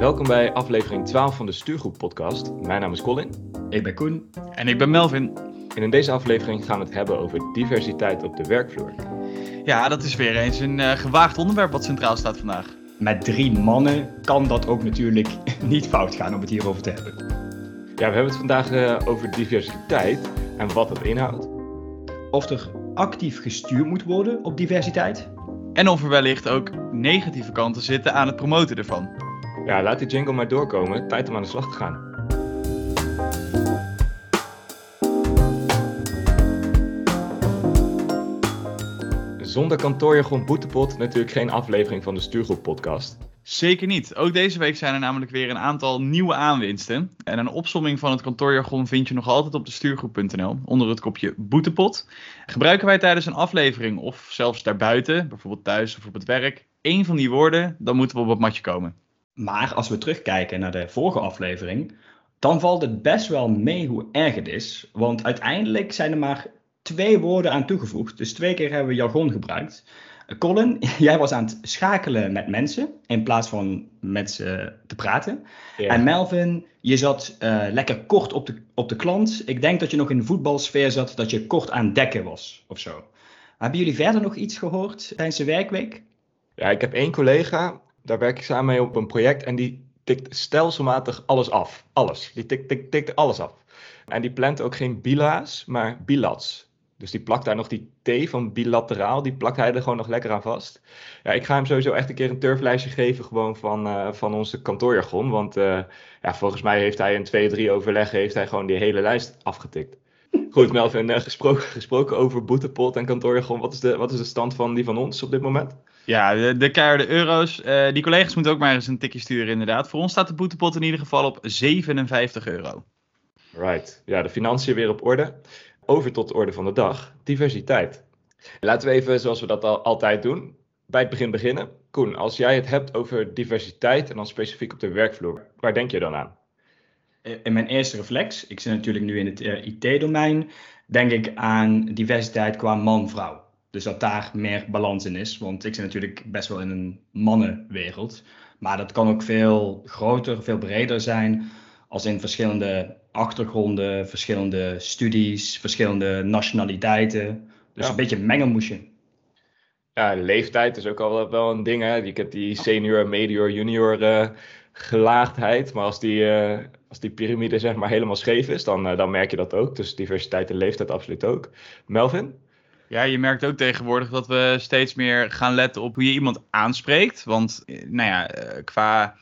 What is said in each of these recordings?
Welkom bij aflevering 12 van de Stuurgroep podcast. Mijn naam is Colin. Ik ben Koen. En ik ben Melvin. En in deze aflevering gaan we het hebben over diversiteit op de werkvloer. Ja, dat is weer eens een uh, gewaagd onderwerp wat centraal staat vandaag. Met drie mannen kan dat ook natuurlijk niet fout gaan om het hierover te hebben. Ja, we hebben het vandaag uh, over diversiteit en wat dat inhoudt. Of er actief gestuurd moet worden op diversiteit. En of er wellicht ook negatieve kanten zitten aan het promoten ervan. Ja, laat die jingle maar doorkomen. Tijd om aan de slag te gaan. Zonder kantoorjargon boetepot natuurlijk geen aflevering van de Stuurgroep podcast. Zeker niet. Ook deze week zijn er namelijk weer een aantal nieuwe aanwinsten. En een opsomming van het kantoorjargon vind je nog altijd op de stuurgroep.nl onder het kopje boetepot. Gebruiken wij tijdens een aflevering of zelfs daarbuiten, bijvoorbeeld thuis of op het werk, één van die woorden, dan moeten we op het matje komen. Maar als we terugkijken naar de vorige aflevering, dan valt het best wel mee hoe erg het is. Want uiteindelijk zijn er maar twee woorden aan toegevoegd. Dus twee keer hebben we jargon gebruikt. Colin, jij was aan het schakelen met mensen in plaats van met ze te praten. En Melvin, je zat uh, lekker kort op de, op de klant. Ik denk dat je nog in de voetbalsfeer zat, dat je kort aan dekken was of zo. Hebben jullie verder nog iets gehoord tijdens de werkweek? Ja, ik heb één collega, daar werk ik samen mee op een project en die tikt stelselmatig alles af. Alles. Die tikt, tikt, tikt alles af. En die plant ook geen bila's, maar bilats. Dus die plakt daar nog die T van bilateraal, die plakt hij er gewoon nog lekker aan vast. Ja, ik ga hem sowieso echt een keer een turflijstje geven gewoon van, uh, van onze kantoorjargon. Want uh, ja, volgens mij heeft hij in twee, drie overleggen heeft hij gewoon die hele lijst afgetikt. Goed, Melvin, uh, gesproken, gesproken over boetepot en kantoorjargon. Wat is, de, wat is de stand van die van ons op dit moment? Ja, de, de keiharde euro's. Uh, die collega's moeten ook maar eens een tikje sturen inderdaad. Voor ons staat de boetepot in ieder geval op 57 euro. Right. Ja, de financiën weer op orde over tot de orde van de dag, diversiteit. Laten we even, zoals we dat al, altijd doen, bij het begin beginnen. Koen, als jij het hebt over diversiteit en dan specifiek op de werkvloer, waar denk je dan aan? In mijn eerste reflex, ik zit natuurlijk nu in het uh, IT-domein, denk ik aan diversiteit qua man-vrouw. Dus dat daar meer balans in is, want ik zit natuurlijk best wel in een mannenwereld. Maar dat kan ook veel groter, veel breder zijn, als in verschillende achtergronden, verschillende studies, verschillende nationaliteiten. Dus ja. een beetje mengelmoesje. Ja, leeftijd is ook al wel een ding. Hè? Je hebt die senior, medior, junior uh, gelaagdheid. Maar als die, uh, als die piramide zeg maar helemaal scheef is, dan, uh, dan merk je dat ook. Dus diversiteit en leeftijd absoluut ook. Melvin? Ja, je merkt ook tegenwoordig dat we steeds meer gaan letten op hoe je iemand aanspreekt. Want, nou ja, qua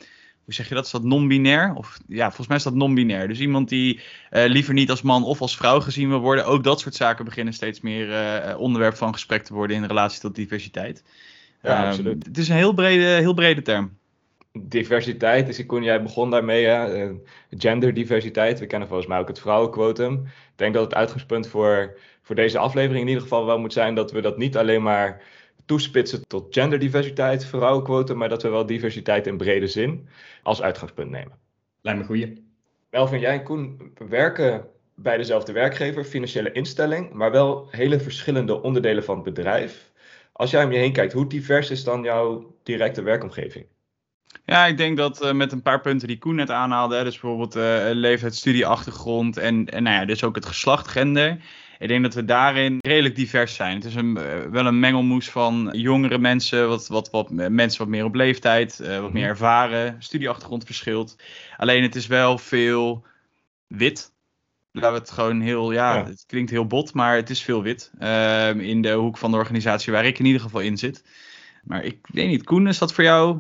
hoe zeg je dat? Is dat non-binair? Of ja, volgens mij is dat non-binair. Dus iemand die uh, liever niet als man of als vrouw gezien wil worden. Ook dat soort zaken beginnen steeds meer uh, onderwerp van gesprek te worden in relatie tot diversiteit. Ja, um, absoluut. Het is een heel brede, heel brede term. Diversiteit, dus Koen, jij begon daarmee, hè? Uh, genderdiversiteit. We kennen volgens mij ook het vrouwenquotum. Ik denk dat het uitgangspunt voor, voor deze aflevering in ieder geval wel moet zijn dat we dat niet alleen maar toespitsen tot genderdiversiteit, vrouwenquotum, maar dat we wel diversiteit in brede zin als uitgangspunt nemen. Lijkt me goeie. Melvin, jij en Koen werken bij dezelfde werkgever, financiële instelling, maar wel hele verschillende onderdelen van het bedrijf. Als jij om je heen kijkt, hoe divers is dan jouw directe werkomgeving? Ja, ik denk dat uh, met een paar punten die Koen net aanhaalde, hè, dus bijvoorbeeld uh, leeftijd, studieachtergrond en, en nou ja, dus ook het geslacht, gender. Ik denk dat we daarin redelijk divers zijn. Het is een, uh, wel een mengelmoes van jongere mensen, wat, wat, wat, mensen wat meer op leeftijd, uh, wat meer ervaren, studieachtergrond verschilt. Alleen het is wel veel wit. Laten we het gewoon heel, ja, ja, het klinkt heel bot, maar het is veel wit. Uh, in de hoek van de organisatie waar ik in ieder geval in zit. Maar ik weet niet, Koen, is dat voor jou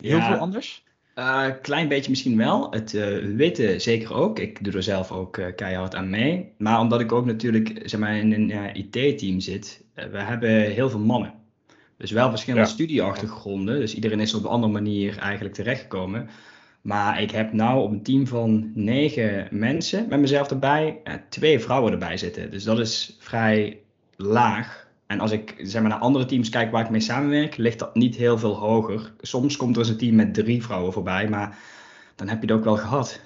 heel ja. veel anders? Een uh, klein beetje misschien wel. Het uh, witte zeker ook. Ik doe er zelf ook uh, keihard aan mee. Maar omdat ik ook natuurlijk zeg maar, in een IT-team zit, we hebben heel veel mannen. Dus wel verschillende ja. studieachtergronden. Dus iedereen is op een andere manier eigenlijk terechtgekomen. Maar ik heb nou op een team van negen mensen met mezelf erbij, twee vrouwen erbij zitten. Dus dat is vrij laag. En als ik zeg maar, naar andere teams kijk waar ik mee samenwerk, ligt dat niet heel veel hoger. Soms komt er eens een team met drie vrouwen voorbij, maar dan heb je het ook wel gehad.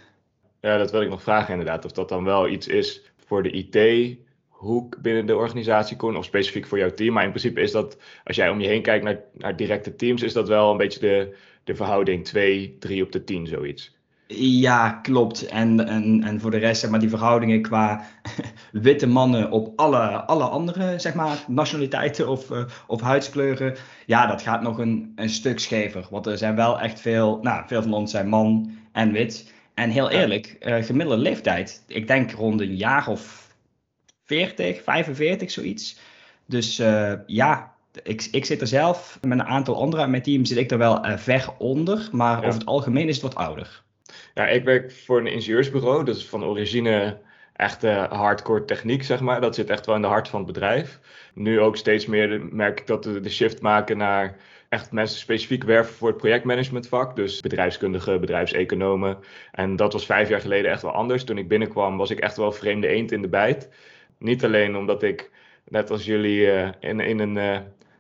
Ja, dat wil ik nog vragen inderdaad. Of dat dan wel iets is voor de IT-hoek binnen de organisatie, Koen, of specifiek voor jouw team. Maar in principe is dat, als jij om je heen kijkt naar, naar directe teams, is dat wel een beetje de, de verhouding 2, 3 op de 10, zoiets. Ja, klopt. En, en, en voor de rest, zeg maar, die verhoudingen qua witte mannen op alle, alle andere, zeg maar, nationaliteiten of, uh, of huidskleuren. Ja, dat gaat nog een, een stuk schever. Want er zijn wel echt veel, nou, veel van ons zijn man en wit. En heel eerlijk, uh, gemiddelde leeftijd, ik denk rond een jaar of 40, 45, zoiets. Dus uh, ja, ik, ik zit er zelf met een aantal anderen uit mijn team zit ik er wel uh, ver onder. Maar ja. over het algemeen is het wat ouder. Ja, ik werk voor een ingenieursbureau. Is van origine echt hardcore techniek, zeg maar. Dat zit echt wel in de hart van het bedrijf. Nu ook steeds meer merk ik dat we de shift maken naar echt mensen specifiek werven voor het projectmanagementvak. Dus bedrijfskundigen, bedrijfseconomen. En dat was vijf jaar geleden echt wel anders. Toen ik binnenkwam was ik echt wel vreemde eend in de bijt. Niet alleen omdat ik, net als jullie, uh, in, in een, uh,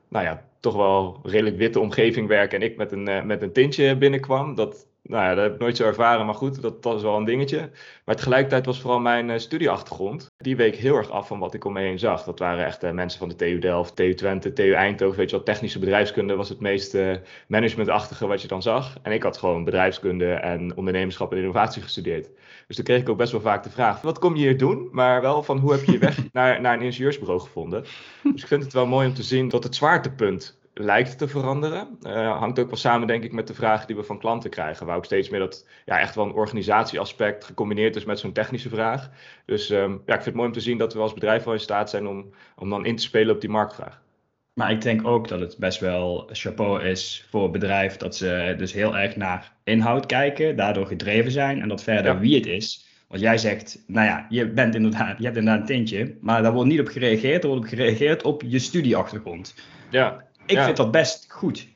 nou ja, toch wel redelijk witte omgeving werk en ik met een, met een tintje binnenkwam. Dat, nou ja, dat heb ik nooit zo ervaren, maar goed, dat, dat is wel een dingetje. Maar tegelijkertijd was vooral mijn uh, studieachtergrond, die week heel erg af van wat ik om me heen zag. Dat waren echt uh, mensen van de TU Delft, TU Twente, TU Eindhoven, weet je wel, technische bedrijfskunde was het meest uh, managementachtige wat je dan zag. En ik had gewoon bedrijfskunde en ondernemerschap en innovatie gestudeerd. Dus toen kreeg ik ook best wel vaak de vraag, wat kom je hier doen? Maar wel van, hoe heb je je weg naar, naar een ingenieursbureau gevonden? Dus ik vind het wel mooi om te zien dat het zwaartepunt lijkt te veranderen. Uh, hangt ook wel samen, denk ik, met de vragen die we van klanten krijgen. Waar ook steeds meer dat ja, echt wel een organisatieaspect gecombineerd is met zo'n technische vraag. Dus um, ja, ik vind het mooi om te zien dat we als bedrijf wel in staat zijn om, om dan in te spelen op die marktvraag. Maar ik denk ook dat het best wel chapeau is voor het bedrijf dat ze dus heel erg naar inhoud kijken, daardoor gedreven zijn en dat verder ja. wie het is. Want jij zegt, nou ja, je, bent inderdaad, je hebt inderdaad een tintje, maar daar wordt niet op gereageerd, er wordt op gereageerd op je studieachtergrond. Ja, ik ja. vind dat best goed.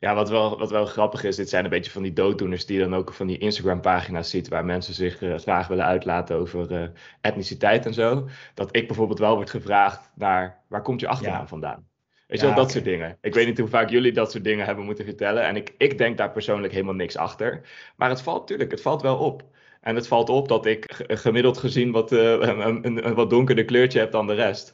Ja, wat wel, wat wel grappig is, dit zijn een beetje van die dooddoeners die je dan ook van die Instagram-pagina's ziet, waar mensen zich uh, graag willen uitlaten over uh, etniciteit en zo. Dat ik bijvoorbeeld wel word gevraagd naar, waar komt je achternaam ja. vandaan? Weet je ja, wel, dat okay. soort dingen. Ik weet niet hoe vaak jullie dat soort dingen hebben moeten vertellen. En ik, ik denk daar persoonlijk helemaal niks achter. Maar het valt natuurlijk, het valt wel op. En het valt op dat ik gemiddeld gezien wat, uh, een, een, een, wat donkerder kleurtje heb dan de rest.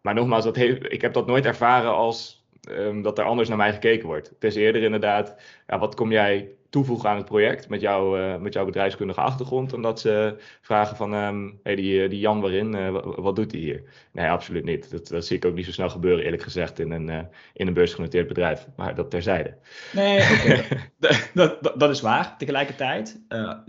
Maar nogmaals, dat heeft, ik heb dat nooit ervaren als um, dat er anders naar mij gekeken wordt. Het is eerder inderdaad, ja, wat kom jij toevoegen aan het project met, jou, uh, met jouw bedrijfskundige achtergrond, omdat ze vragen van, um, hey, die, die Jan waarin, uh, wat, doet hij hier? Nee, absoluut niet. Dat, dat, zie ik ook niet zo snel gebeuren, eerlijk gezegd, in een, uh, in een beursgenoteerd bedrijf. Maar dat terzijde. Nee, okay. dat, dat, dat, is waar. Tegelijkertijd,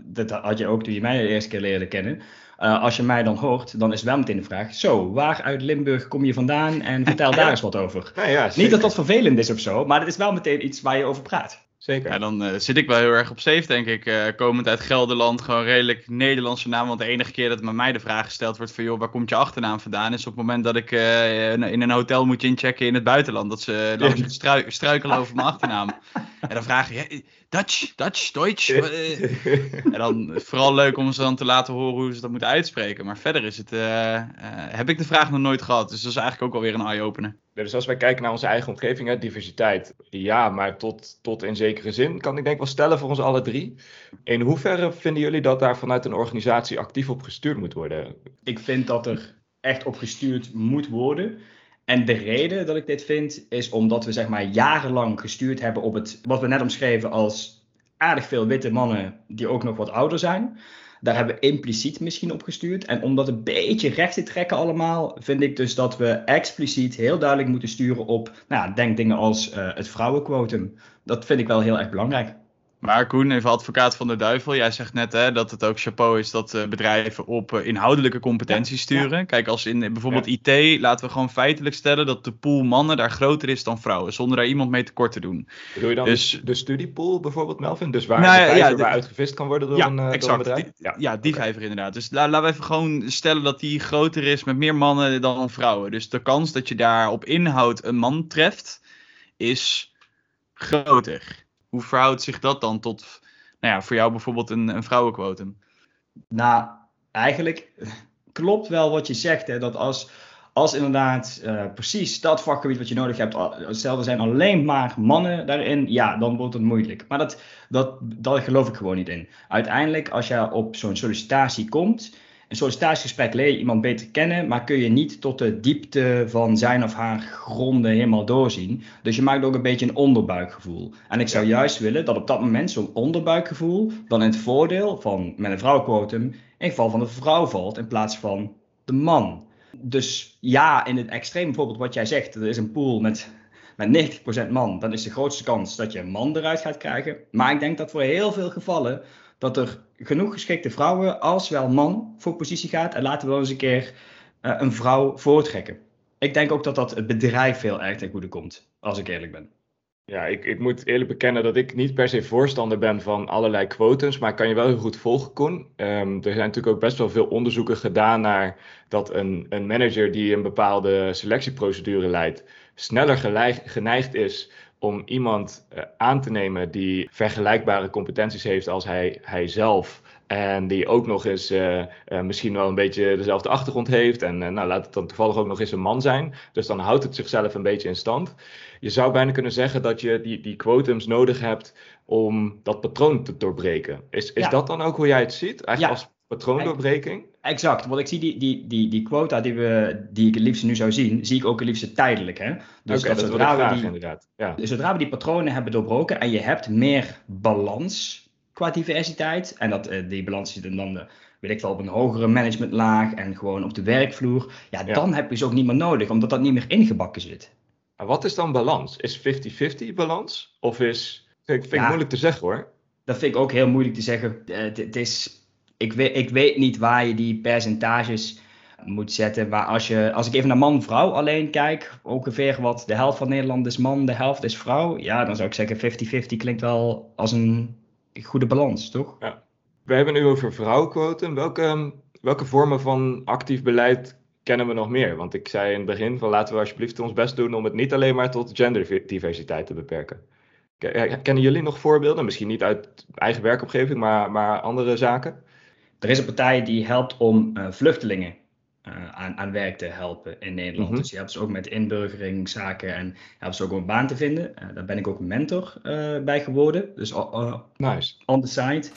dat had je ook toen je mij de eerste keer leerde kennen, Uh, als je mij dan hoort, dan is wel meteen de vraag: Zo, waar uit Limburg kom je vandaan? En vertel daar eens wat over. Ja, ja, Niet dat dat vervelend is of zo, maar het is wel meteen iets waar je over praat. Zeker. Ja, dan uh, zit ik wel heel erg op safe, denk ik. Uh, komend uit Gelderland, gewoon redelijk Nederlandse naam. Want de enige keer dat met mij de vraag gesteld wordt van... joh, waar komt je achternaam vandaan? Is op het moment dat ik uh, in een hotel moet inchecken in het buitenland. Dat ze langs ja. strui struikelen over mijn achternaam. En dan vragen je... Dutch, Dutch, Deutsch. en dan vooral leuk om ze dan te laten horen hoe ze dat moeten uitspreken. Maar verder is het, heb ik de vraag nog nooit gehad. Dus dat is eigenlijk ook alweer een eye-opener. Dus als wij kijken naar onze eigen omgeving, hè, diversiteit, ja, maar tot, tot in zekere zin kan ik denk wel stellen voor ons alle drie. In hoeverre vinden jullie dat daar vanuit een organisatie actief op gestuurd moet worden? Ik vind dat er echt op gestuurd moet worden. En de reden dat ik dit vind, is omdat we zeg maar jarenlang gestuurd hebben op het, wat we net omschreven als aardig veel witte mannen die ook nog wat ouder zijn. Daar hebben we impliciet misschien op gestuurd. En om dat een beetje recht te trekken allemaal, vind ik dus dat we expliciet heel duidelijk moeten sturen op, nou ja, denk dingen als uh, het vrouwenquotum. Dat vind ik wel heel erg belangrijk. Maar Koen, even advocaat van de duivel. Jij zegt net hè, dat het ook chapeau is dat uh, bedrijven op uh, inhoudelijke competenties sturen. Ja. Kijk, als in bijvoorbeeld ja. IT, laten we gewoon feitelijk stellen dat de pool mannen daar groter is dan vrouwen. Zonder daar iemand mee tekort te doen. Bedoel je dan dus, de studiepool bijvoorbeeld, Melvin? Dus waar nou, de vijver waar uitgevist kan worden door, een, exact. door een bedrijf? Die, ja, die okay. vijver inderdaad. Dus la, laten we even gewoon stellen dat die groter is met meer mannen dan vrouwen. Dus de kans dat je daar op inhoud een man treft, is groter. Hoe verhoudt zich dat dan tot nou ja, voor jou bijvoorbeeld een, een vrouwenquotum? Nou, eigenlijk klopt wel wat je zegt. Hè, dat als, als inderdaad uh, precies dat vakgebied wat je nodig hebt, stel er zijn alleen maar mannen daarin, ja, dan wordt het moeilijk. Maar dat, dat, dat geloof ik gewoon niet in. Uiteindelijk, als je op zo'n sollicitatie komt een sollicitatiegesprek leer je iemand beter kennen, maar kun je niet tot de diepte van zijn of haar gronden helemaal doorzien. Dus je maakt ook een beetje een onderbuikgevoel. En ik zou juist willen dat op dat moment zo'n onderbuikgevoel dan in het voordeel van met een vrouwenquotum in geval van de vrouw valt in plaats van de man. Dus ja, in het extreem bijvoorbeeld wat jij zegt, er is een pool met, met 90% man, dan is de grootste kans dat je een man eruit gaat krijgen. Maar ik denk dat voor heel veel gevallen dat er genoeg geschikte vrouwen als wel man voor positie gaat. En laten we eens een keer uh, een vrouw voortrekken. Ik denk ook dat dat het bedrijf heel erg ten goede komt, als ik eerlijk ben. Ja, ik, ik moet eerlijk bekennen dat ik niet per se voorstander ben van allerlei quotums, maar ik kan je wel heel goed volgen, Koen. Um, er zijn natuurlijk ook best wel veel onderzoeken gedaan naar dat een, een manager die een bepaalde selectieprocedure leidt, sneller geneigd is om iemand uh, aan te nemen die vergelijkbare competenties heeft als hij, hij zelf. En die ook nog eens uh, uh, misschien wel een beetje dezelfde achtergrond heeft. En nou, laat het dan toevallig ook nog eens een man zijn. Dus dan houdt het zichzelf een beetje in stand. Je zou bijna kunnen zeggen dat je die, die quotums nodig hebt om dat patroon te doorbreken. Is, is ja. dat dan ook hoe jij het ziet? Eigenlijk ja. als patroondoorbreking? Exact, want ik zie die, die, die, die quota die, we, die ik het liefst nu zou zien, zie ik ook het liefst tijdelijk. Hè? Dus okay, dat, zodra, we die, inderdaad. Ja. Dus zodra we die patronen hebben doorbroken en je hebt meer balans qua diversiteit, en dat, uh, die balans zit dan weet ik wel, op een hogere managementlaag en gewoon op de werkvloer, ja, ja, dan heb je ze ook niet meer nodig, omdat dat niet meer ingebakken zit. Maar wat is dan balans? Is 50-50 balans? Of is, vind, vind ik moeilijk te zeggen hoor. Dat vind ik ook heel moeilijk te zeggen. Uh, het is ik weet, ik weet niet waar je die percentages moet zetten. Maar als, je, als ik even naar man-vrouw alleen kijk, ongeveer wat de helft van Nederland is man, de helft is vrouw. Ja, dan zou ik zeggen 50-50 klinkt wel als een goede balans, toch? Ja. We hebben nu over vrouwenquoten. Welke, welke vormen van actief beleid kennen we nog meer? Want ik zei in het begin van laten we alsjeblieft ons best doen om het niet alleen maar tot genderdiversiteit te beperken. Kennen jullie nog voorbeelden? Misschien niet uit eigen werkomgeving, maar, maar andere zaken? Er is een partij die helpt om uh, vluchtelingen uh, aan, aan werk te helpen in Nederland. Mm-hmm. Dus die helpt ze ook met inburgeringszaken en helpt ze ook om een baan te vinden. Uh, daar ben ik ook mentor bij geworden. Dus nice. on the side.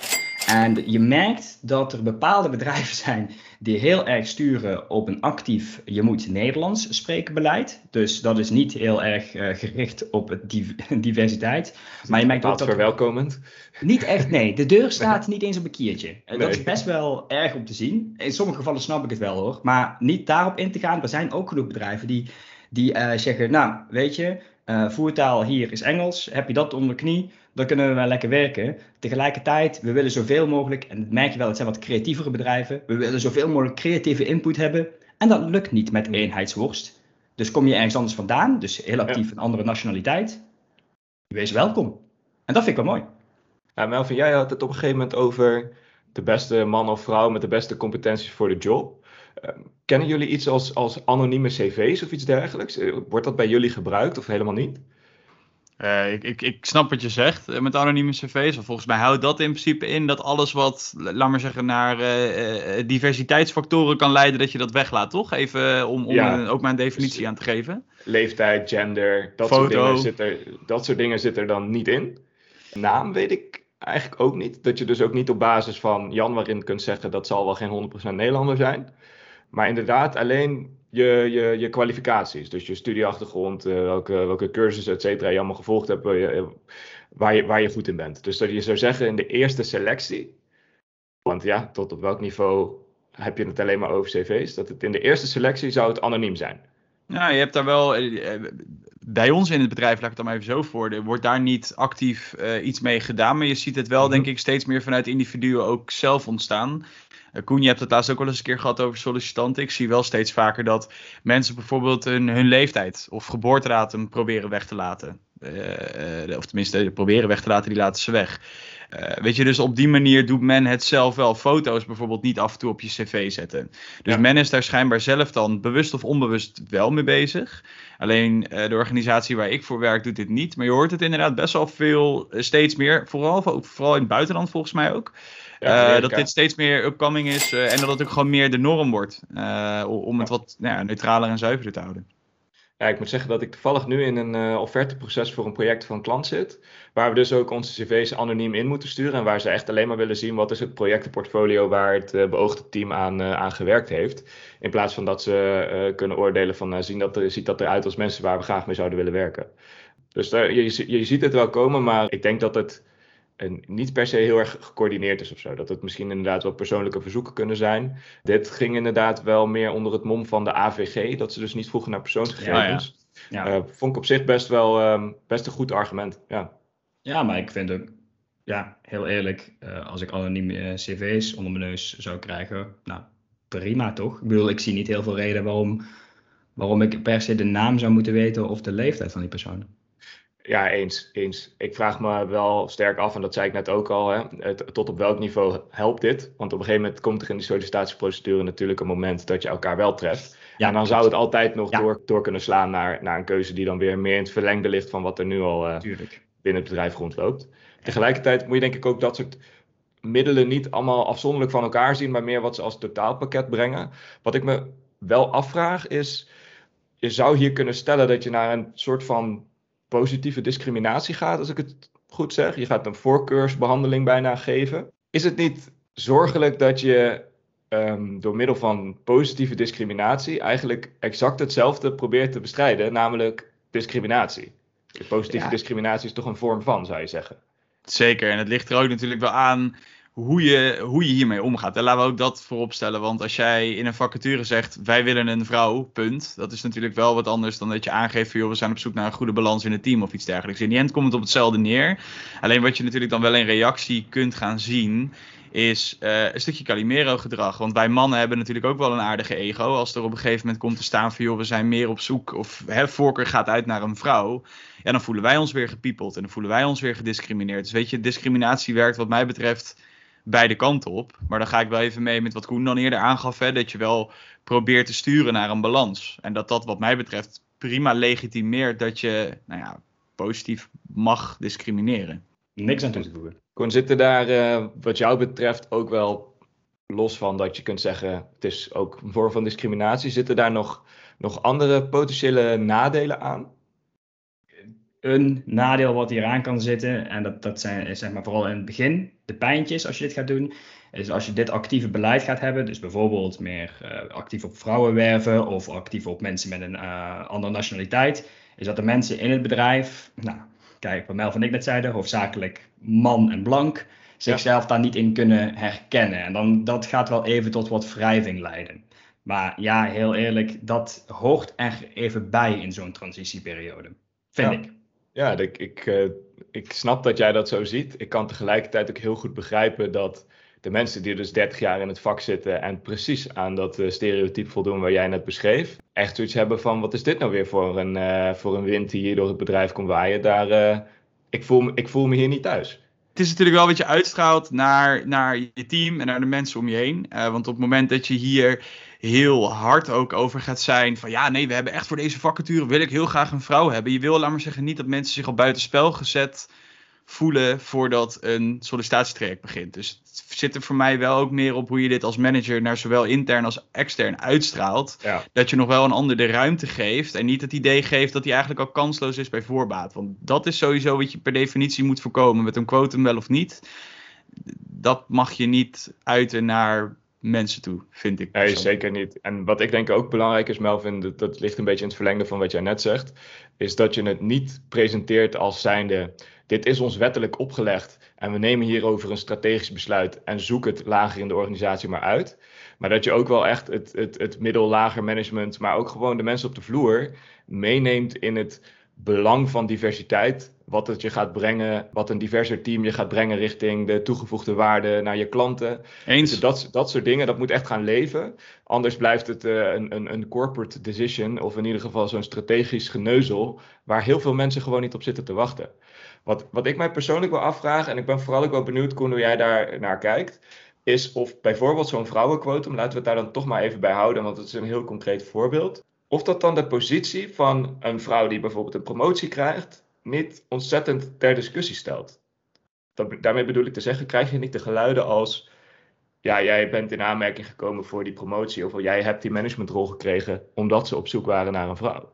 En je merkt dat er bepaalde bedrijven zijn die heel erg sturen op een actief je moet Nederlands spreken beleid. Dus dat is niet heel erg uh, gericht op het diversiteit. Maar je merkt ook dat verwelkomend. Niet echt, nee. De deur staat niet eens op een kiertje. Nee. Dat is best wel erg om te zien. In sommige gevallen snap ik het wel hoor. Maar niet daarop in te gaan. Er zijn ook genoeg bedrijven die, die uh, zeggen, nou weet je, voertaal hier is Engels. Heb je dat onder de knie? Dan kunnen we wel lekker werken. Tegelijkertijd, we willen zoveel mogelijk, en dat merk je wel, het zijn wat creatievere bedrijven, we willen zoveel mogelijk creatieve input hebben. En dat lukt niet met eenheidsworst. Dus kom je ergens anders vandaan, dus heel actief ja. een andere nationaliteit, wees welkom. En dat vind ik wel mooi. Ja, Melvin, jij had het op een gegeven moment over de beste man of vrouw met de beste competenties voor de job. Uh, kennen jullie iets als, als anonieme cv's of iets dergelijks? Wordt dat bij jullie gebruikt of helemaal niet? Uh, ik, ik, ik snap wat je zegt uh, met anonieme cv's. Volgens mij houdt dat in principe in dat alles wat, laat maar zeggen, naar uh, diversiteitsfactoren kan leiden, dat je dat weglaat, toch? Even om, om ja. een, ook maar een definitie dus, aan te geven. Leeftijd, gender, dat soort, dingen zit er, dat soort dingen zit er dan niet in. Naam weet ik eigenlijk ook niet. Dat je dus ook niet op basis van Jan waarin kunt zeggen dat zal wel geen 100% Nederlander zijn. Maar inderdaad, alleen je, je, je kwalificaties. Dus je studieachtergrond, uh, welke, welke cursussen, et cetera, je allemaal gevolgd hebt, uh, waar, je, waar je goed in bent. Dus dat je zou zeggen in de eerste selectie, want ja, tot op welk niveau heb je het alleen maar over cv's, dat het in de eerste selectie zou het anoniem zijn. Ja, je hebt daar wel. Eh, bij ons in het bedrijf, laat ik het dan maar even zo voor. Er wordt daar niet actief uh, iets mee gedaan. Maar je ziet het wel, mm -hmm. denk ik, steeds meer vanuit individuen ook zelf ontstaan. Uh, Koen, je hebt het laatst ook wel eens een keer gehad over sollicitanten. Ik zie wel steeds vaker dat mensen bijvoorbeeld hun, hun leeftijd of geboortedatum proberen weg te laten. Uh, of tenminste, proberen weg te laten, die laten ze weg. Uh, weet je, dus op die manier doet men het zelf wel. Foto's bijvoorbeeld niet af en toe op je cv zetten. Dus ja. men is daar schijnbaar zelf dan bewust of onbewust wel mee bezig. Alleen uh, de organisatie waar ik voor werk doet dit niet. Maar je hoort het inderdaad best wel veel, steeds meer. Vooral, vooral in het buitenland volgens mij ook. Ja, uh, dat dit steeds meer upcoming is uh, en dat het ook gewoon meer de norm wordt. Uh, om het wat nou ja, neutraler en zuiverder te houden. Ja, ik moet zeggen dat ik toevallig nu in een uh, offerteproces voor een project van een klant zit. Waar we dus ook onze cv's anoniem in moeten sturen. En waar ze echt alleen maar willen zien wat is het projectenportfolio waar het uh, beoogde team aan, uh, aan gewerkt heeft. In plaats van dat ze kunnen oordelen van zien dat er, ziet dat eruit als mensen waar we graag mee zouden willen werken. Dus daar, je, je ziet het wel komen, maar ik denk dat het en niet per se heel erg gecoördineerd is of zo. Dat het misschien inderdaad wel persoonlijke verzoeken kunnen zijn. Dit ging inderdaad wel meer onder het mom van de AVG, dat ze dus niet vroegen naar persoonsgegevens. Ja, ja. Uh, vond ik op zich best wel um, best een goed argument. Ja. ja, maar ik vind ook, ja, heel eerlijk, uh, als ik anonieme uh, cv's onder mijn neus zou krijgen, nou prima toch? Ik bedoel, ik zie niet heel veel reden waarom, waarom ik per se de naam zou moeten weten of de leeftijd van die persoon. Ja, eens, eens. Ik vraag me wel sterk af, en dat zei ik net ook al, hè, tot op welk niveau helpt dit? Want op een gegeven moment komt er in die sollicitatieprocedure natuurlijk een moment dat je elkaar wel treft. Ja, en dan zou het altijd nog door, door kunnen slaan naar, naar een keuze die dan weer meer in het verlengde ligt van wat er nu al uh, binnen het bedrijf rondloopt. Tegelijkertijd moet je denk ik ook dat soort middelen niet allemaal afzonderlijk van elkaar zien, maar meer wat ze als totaalpakket brengen. Wat ik me wel afvraag is, je zou hier kunnen stellen dat je naar een soort van positieve discriminatie gaat, als ik het goed zeg. Je gaat een voorkeursbehandeling bijna geven. Is het niet zorgelijk dat je um, door middel van positieve discriminatie eigenlijk exact hetzelfde probeert te bestrijden, namelijk discriminatie? Positieve discriminatie is toch een vorm van, zou je zeggen? Zeker, en het ligt er ook natuurlijk wel aan hoe je, hoe je hiermee omgaat. En laten we ook dat voorop stellen. Want als jij in een vacature zegt, wij willen een vrouw, punt. Dat is natuurlijk wel wat anders dan dat je aangeeft, joh, we zijn op zoek naar een goede balans in het team of iets dergelijks. In die end komt het op hetzelfde neer. Alleen wat je natuurlijk dan wel in reactie kunt gaan zien, is uh, een stukje Calimero-gedrag. Want wij mannen hebben natuurlijk ook wel een aardige ego. Als er op een gegeven moment komt te staan joh, we zijn meer op zoek, of hè, voorkeur gaat uit naar een vrouw. Ja, dan voelen wij ons weer gepiepeld en dan voelen wij ons weer gediscrimineerd. Dus weet je, discriminatie werkt wat mij betreft beide kanten op. Maar dan ga ik wel even mee met wat Koen dan eerder aangaf. Hè, dat je wel probeert te sturen naar een balans. En dat dat wat mij betreft prima legitimeert dat je nou ja, positief mag discrimineren. Niks aan toe te voegen. Koen, zitten daar uh, wat jou betreft ook wel los van dat je kunt zeggen het is ook een vorm van discriminatie. Zitten daar nog, nog andere potentiële nadelen aan? Een nadeel wat hier aan kan zitten, en dat, dat zijn zeg maar vooral in het begin, de pijntjes als je dit gaat doen, is als je dit actieve beleid gaat hebben, dus bijvoorbeeld meer uh, actief op vrouwen werven of actief op mensen met een uh, andere nationaliteit, is dat de mensen in het bedrijf, nou, kijk wat Mel van ik net zeiden, hoofdzakelijk man en blank, zichzelf daar niet in kunnen herkennen. En dan, dat gaat wel even tot wat wrijving leiden. Maar ja, heel eerlijk, dat hoort er even bij in zo'n transitieperiode, vind ik. Ja, ik, ik, uh, ik snap dat jij dat zo ziet. Ik kan tegelijkertijd ook heel goed begrijpen dat de mensen die dus 30 jaar in het vak zitten en precies aan dat uh, stereotype voldoen waar jij net beschreef, echt zoiets hebben van wat is dit nou weer voor een, uh, voor een wind die hier door het bedrijf komt waaien. Daar, ik, voel, ik voel me hier niet thuis het is natuurlijk wel wat je uitstraalt naar, naar je team en naar de mensen om je heen. Want op het moment dat je hier heel hard ook over gaat zijn van ja, nee, we hebben echt voor deze vacature wil ik heel graag een vrouw hebben. Je wil, laat maar zeggen, niet dat mensen zich al buitenspel gezet voelen voordat een sollicitatietraject begint. Dus het zit er voor mij wel ook meer op hoe je dit als manager naar zowel intern als extern uitstraalt. Dat je nog wel een ander de ruimte geeft en niet het idee geeft dat hij eigenlijk al kansloos is bij voorbaat. Want dat is sowieso wat je per definitie moet voorkomen met een quotum wel of niet. Dat mag je niet uiten naar mensen toe, vind ik. Nee, zeker niet. En wat ik denk ook belangrijk is, Melvin, dat, dat ligt een beetje in het verlengde van wat jij net zegt, is dat je het niet presenteert als zijnde, dit is ons wettelijk opgelegd en we nemen hierover een strategisch besluit en zoek het lager in de organisatie maar uit. Maar dat je ook wel echt het, het, het middel-lager management, maar ook gewoon de mensen op de vloer meeneemt in het belang van diversiteit. Wat het je gaat brengen, wat een diverser team je gaat brengen richting de toegevoegde waarde naar je klanten. Eens. Dus dat, dat soort dingen, dat moet echt gaan leven. Anders blijft het uh, een, een, een corporate decision, of in ieder geval zo'n strategisch geneuzel, waar heel veel mensen gewoon niet op zitten te wachten. Wat, wat ik mij persoonlijk wil afvragen, en ik ben vooral ook wel benieuwd, Koen, hoe jij daar naar kijkt, is of bijvoorbeeld zo'n vrouwenquotum, laten we het daar dan toch maar even bij houden, want het is een heel concreet voorbeeld. Of dat dan de positie van een vrouw die bijvoorbeeld een promotie krijgt, niet ontzettend ter discussie stelt. Daarmee bedoel ik te zeggen, krijg je niet de geluiden als, ja, jij bent in aanmerking gekomen voor die promotie, of jij hebt die managementrol gekregen omdat ze op zoek waren naar een vrouw.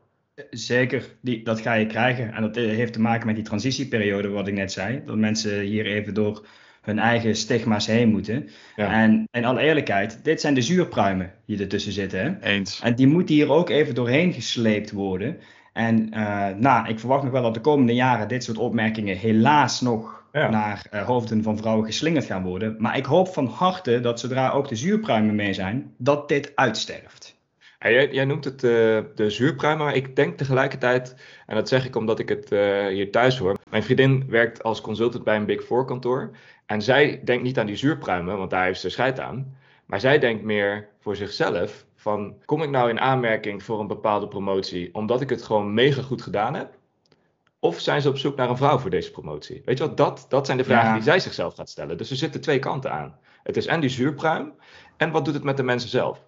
Zeker, dat ga je krijgen. En dat heeft te maken met die transitieperiode, wat ik net zei. Dat mensen hier even door hun eigen stigma's heen moeten. Ja. En in alle eerlijkheid, dit zijn de zuurpruimen die ertussen zitten. Hè? Eens. En die moeten hier ook even doorheen gesleept worden. En uh, nou, ik verwacht nog wel dat de komende jaren dit soort opmerkingen helaas nog Ja. naar uh, hoofden van vrouwen geslingerd gaan worden. Maar ik hoop van harte dat zodra ook de zuurpruimen mee zijn, dat dit uitsterft. Ja, jij, jij noemt het eh, de zuurpruim, maar ik denk tegelijkertijd, en dat zeg ik omdat ik het eh, hier thuis hoor. Mijn vriendin werkt als consultant bij een Big Four kantoor. En zij denkt niet aan die zuurpruimen, want daar heeft ze scheid aan. Maar zij denkt meer voor zichzelf van, kom ik nou in aanmerking voor een bepaalde promotie omdat ik het gewoon mega goed gedaan heb? Of zijn ze op zoek naar een vrouw voor deze promotie? Weet je wat, dat, dat zijn de vragen Ja. die zij zichzelf gaat stellen. Dus er zitten twee kanten aan. Het is en die zuurpruim, en wat doet het met de mensen zelf?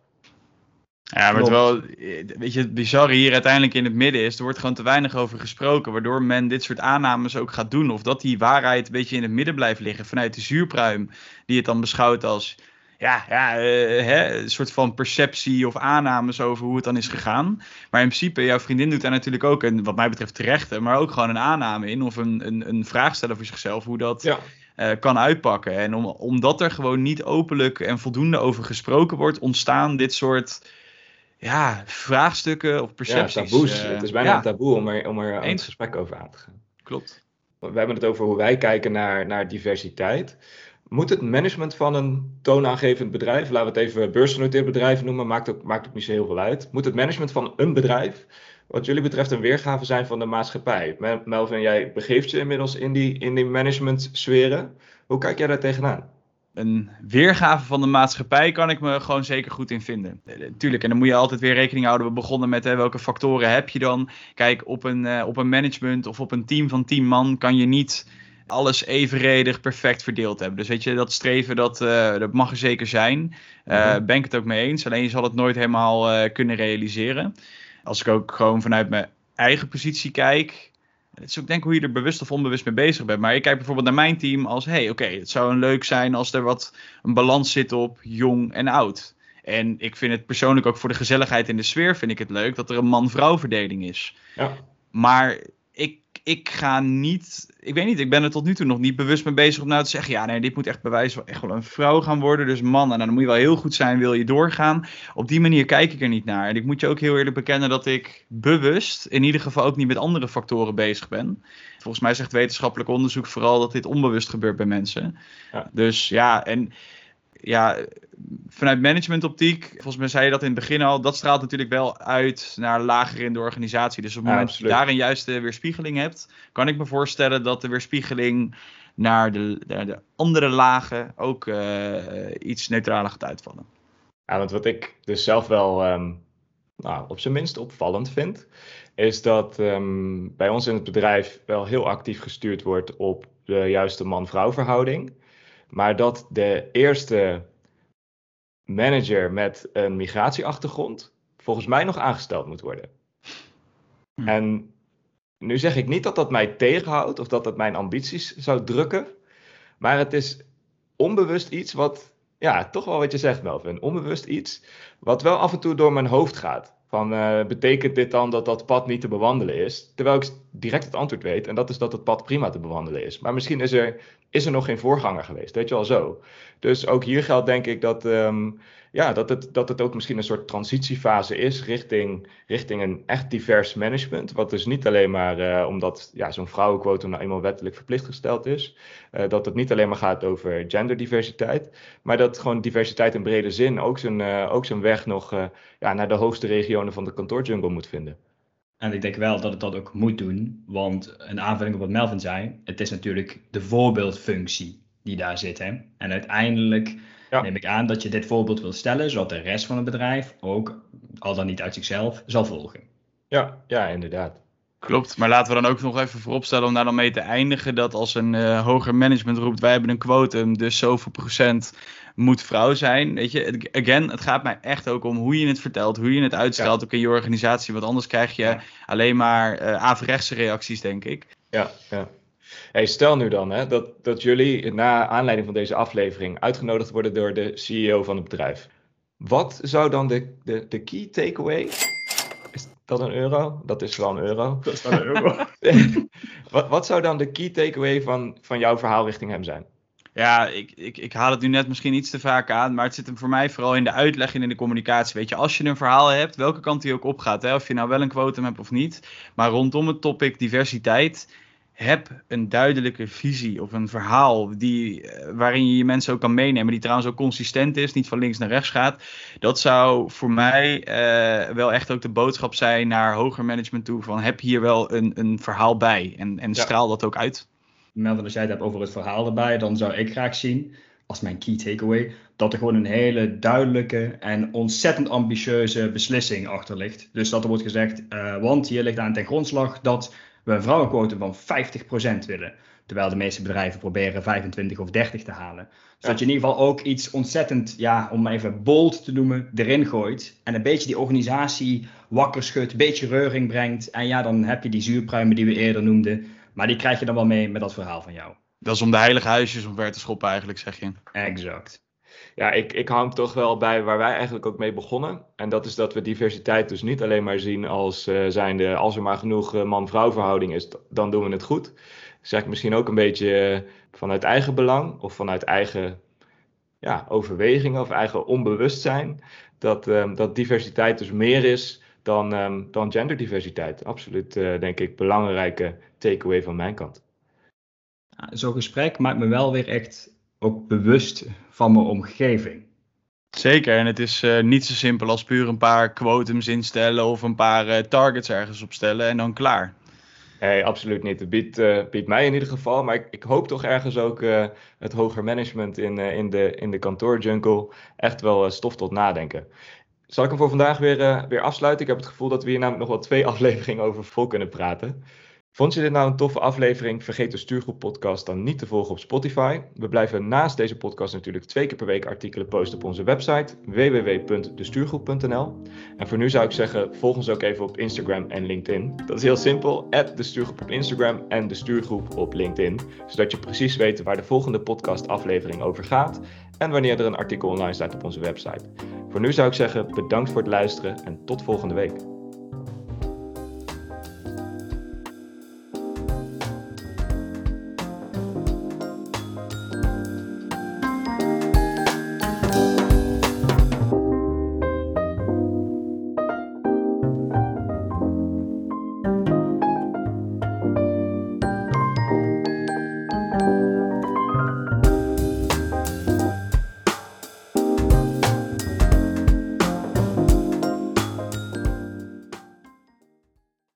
Ja, maar terwijl, eh, weet je, het bizarre hier uiteindelijk in het midden is, er wordt gewoon te weinig over gesproken, waardoor men dit soort aannames ook gaat doen. Of dat die waarheid een beetje in het midden blijft liggen vanuit de zuurpruim, die het dan beschouwt als, ja, ja eh, hè, een soort van perceptie of aannames over hoe het dan is gegaan. Maar in principe, jouw vriendin doet daar natuurlijk ook, een, wat mij betreft terechte, maar ook gewoon een aanname in of een, een, een vraag stellen voor zichzelf, hoe dat Ja, eh, kan uitpakken. En om, omdat er gewoon niet openlijk en voldoende over gesproken wordt, ontstaan dit soort ja, vraagstukken of ja percepties. taboes. eh, het is bijna ja, een taboe om er, om er Eens. gesprek over aan te gaan. Klopt. We hebben het over hoe wij kijken naar, naar diversiteit. Moet het management van een toonaangevend bedrijf, laten we het even beursgenoteerd bedrijf noemen, maakt ook, maakt ook niet zo heel veel uit. Moet het management van een bedrijf, wat jullie betreft, een weergave zijn van de maatschappij? Mel- Melvin, jij begeeft je inmiddels in die, in die management sferen. Hoe kijk jij daar tegenaan? Een weergave van de maatschappij kan ik me gewoon zeker goed in vinden. Eh, Tuurlijk, en dan moet je altijd weer rekening houden. We begonnen met hè, welke factoren heb je dan? Kijk, op een, eh, op een management of op een team van 10 man kan je niet alles evenredig perfect verdeeld hebben. Dus weet je, dat streven, dat, eh, dat mag er zeker zijn. Mhm. Ben ik het ook mee eens. Alleen je zal het nooit helemaal kunnen realiseren. Als ik ook gewoon vanuit mijn eigen positie kijk. Het is ook denk ik hoe je er bewust of onbewust mee bezig bent. Maar ik kijk bijvoorbeeld naar mijn team als... hey, oké, het zou een leuk zijn als er wat een balans zit op jong en oud. En ik vind het persoonlijk ook voor de gezelligheid in de sfeer... vind ik het leuk dat er een man-vrouw verdeling is. Ja, Maar ik, ik ga niet. Ik weet niet, ik ben er tot nu toe nog niet bewust mee bezig om nou te zeggen. Ja, nee, dit moet echt bewijs echt wel een vrouw gaan worden. Dus man, en dan moet je wel heel goed zijn, wil je doorgaan. Op die manier kijk ik er niet naar. En ik moet je ook heel eerlijk bekennen dat ik bewust, in ieder geval ook niet met andere factoren bezig ben. Volgens mij zegt wetenschappelijk onderzoek vooral dat dit onbewust gebeurt bij mensen. Ja. Dus ja, en ja, vanuit managementoptiek, volgens mij zei je dat in het begin al, dat straalt natuurlijk wel uit naar lager in de organisatie. Dus op het Ja, moment dat je daar een juiste weerspiegeling hebt, kan ik me voorstellen dat de weerspiegeling naar de, naar de andere lagen ook eh, iets neutraler gaat uitvallen. Ja, want wat ik dus zelf wel ehm, nou, op zijn minst opvallend vind, is dat ehm, bij ons in het bedrijf wel heel actief gestuurd wordt op de juiste man-vrouw verhouding. Maar dat de eerste manager met een migratieachtergrond volgens mij nog aangesteld moet worden. Hm. En nu zeg ik niet dat dat mij tegenhoudt of dat dat mijn ambities zou drukken, maar het is onbewust iets wat, ja, toch wel wat je zegt, Melvin, onbewust iets wat wel af en toe door mijn hoofd gaat. Van, eh, betekent dit dan dat dat pad niet te bewandelen is? Terwijl ik direct het antwoord weet, en dat is dat het pad prima te bewandelen is. Maar misschien is er, is er nog geen voorganger geweest, weet je wel zo. Dus ook hier geldt denk ik dat, ehm, ja, dat, het, dat het ook misschien een soort transitiefase is richting, richting een echt divers management. Wat dus niet alleen maar eh, omdat ja, zo'n vrouwenquotum nou eenmaal wettelijk verplicht gesteld is. eh, dat het niet alleen maar gaat over genderdiversiteit. Maar dat gewoon diversiteit in brede zin ook zijn, eh, ook zijn weg nog ja, naar de hoogste regionen van de kantoorjungle moet vinden. En ik denk wel dat het dat ook moet doen, want een aanvulling op wat Melvin zei, het is natuurlijk de voorbeeldfunctie die daar zit. Hè? En uiteindelijk Ja. neem ik aan dat je dit voorbeeld wil stellen, zodat de rest van het bedrijf ook, al dan niet uit zichzelf, zal volgen. Ja, ja, inderdaad. Klopt, maar laten we dan ook nog even vooropstellen om daar dan mee te eindigen dat als een eh, hoger management roept wij hebben een quotum, dus zoveel procent moet vrouw zijn. Weet je, again, het gaat mij echt ook om hoe je het vertelt, hoe je het uitstraalt ook in je organisatie, want anders krijg je Ja. alleen maar eh averechtse reacties, denk ik. Ja, ja. Hey, stel nu dan hè, dat, dat jullie na aanleiding van deze aflevering uitgenodigd worden door de CEO van het bedrijf. Wat zou dan de, de, de key takeaway? Is, dat een euro? Dat is wel een euro. Dat is wel een euro. wat, wat zou dan de key takeaway van, van jouw verhaal richting hem zijn? Ja, ik, ik, ik haal het nu net misschien iets te vaak aan, maar het zit hem voor mij vooral in de uitleg en in de communicatie. Weet je, als je een verhaal hebt, welke kant die ook opgaat, hè, of je nou wel een quotum hebt of niet, maar rondom het topic diversiteit, heb een duidelijke visie of een verhaal die, eh, waarin je je mensen ook kan meenemen, die trouwens ook consistent is, niet van links naar rechts gaat. Dat zou voor mij uh, wel echt ook de boodschap zijn naar hoger management toe, van heb hier wel een, een verhaal bij en, en straal dat ook uit. Melvin, als jij het hebt over het verhaal erbij, dan zou ik graag zien, als mijn key takeaway, dat er gewoon een hele duidelijke en ontzettend ambitieuze beslissing achter ligt. Dus dat er wordt gezegd, uh, want hier ligt aan ten grondslag dat we een vrouwenquotum van 50% willen. Terwijl de meeste bedrijven proberen 25 of 30 te halen. Zodat je in ieder geval ook iets ontzettend, ja, om even bold te noemen, erin gooit. En een beetje die organisatie wakker schudt, een beetje reuring brengt. En ja, dan heb je die zuurpruimen die we eerder noemden. Maar die krijg je dan wel mee met dat verhaal van jou. Dat is om de heilige huisjes omver te schoppen eigenlijk, zeg je. Exact. Ja, ik, ik hang toch wel bij waar wij eigenlijk ook mee begonnen. En dat is dat we diversiteit dus niet alleen maar zien als uh, zijnde, als er maar genoeg uh, man-vrouw verhouding is, dan doen we het goed. Zeg ik misschien ook een beetje uh, vanuit eigen belang of vanuit eigen ja, overwegingen of eigen onbewustzijn. Dat, dat diversiteit dus meer is dan, um, dan genderdiversiteit. Absoluut, denk ik, belangrijke takeaway van mijn kant. Zo'n gesprek maakt me wel weer echt ook bewust van mijn omgeving. Zeker, en het is uh, niet zo simpel als puur een paar quotums instellen of een paar uh, targets ergens opstellen en dan klaar. Nee, absoluut niet. Het biedt, uh, biedt mij in ieder geval, maar ik, ik hoop toch ergens ook het hoger management in, in, de, in de kantoorjungle echt wel stof tot nadenken. Zal ik hem voor vandaag weer, weer afsluiten? Ik heb het gevoel dat we hier namelijk nog wel twee afleveringen over vol kunnen praten. Vond je dit nou een toffe aflevering? Vergeet de Stuurgroep podcast dan niet te volgen op Spotify. We blijven naast deze podcast natuurlijk twee keer per week artikelen posten op onze website www.destuurgroep.nl. En voor nu zou ik zeggen, volg ons ook even op Instagram en LinkedIn. Dat is heel simpel, de Stuurgroep op Instagram en de Stuurgroep op LinkedIn. Zodat je precies weet waar de volgende podcast aflevering over gaat en wanneer er een artikel online staat op onze website. Voor nu zou ik zeggen, bedankt voor het luisteren en tot volgende week.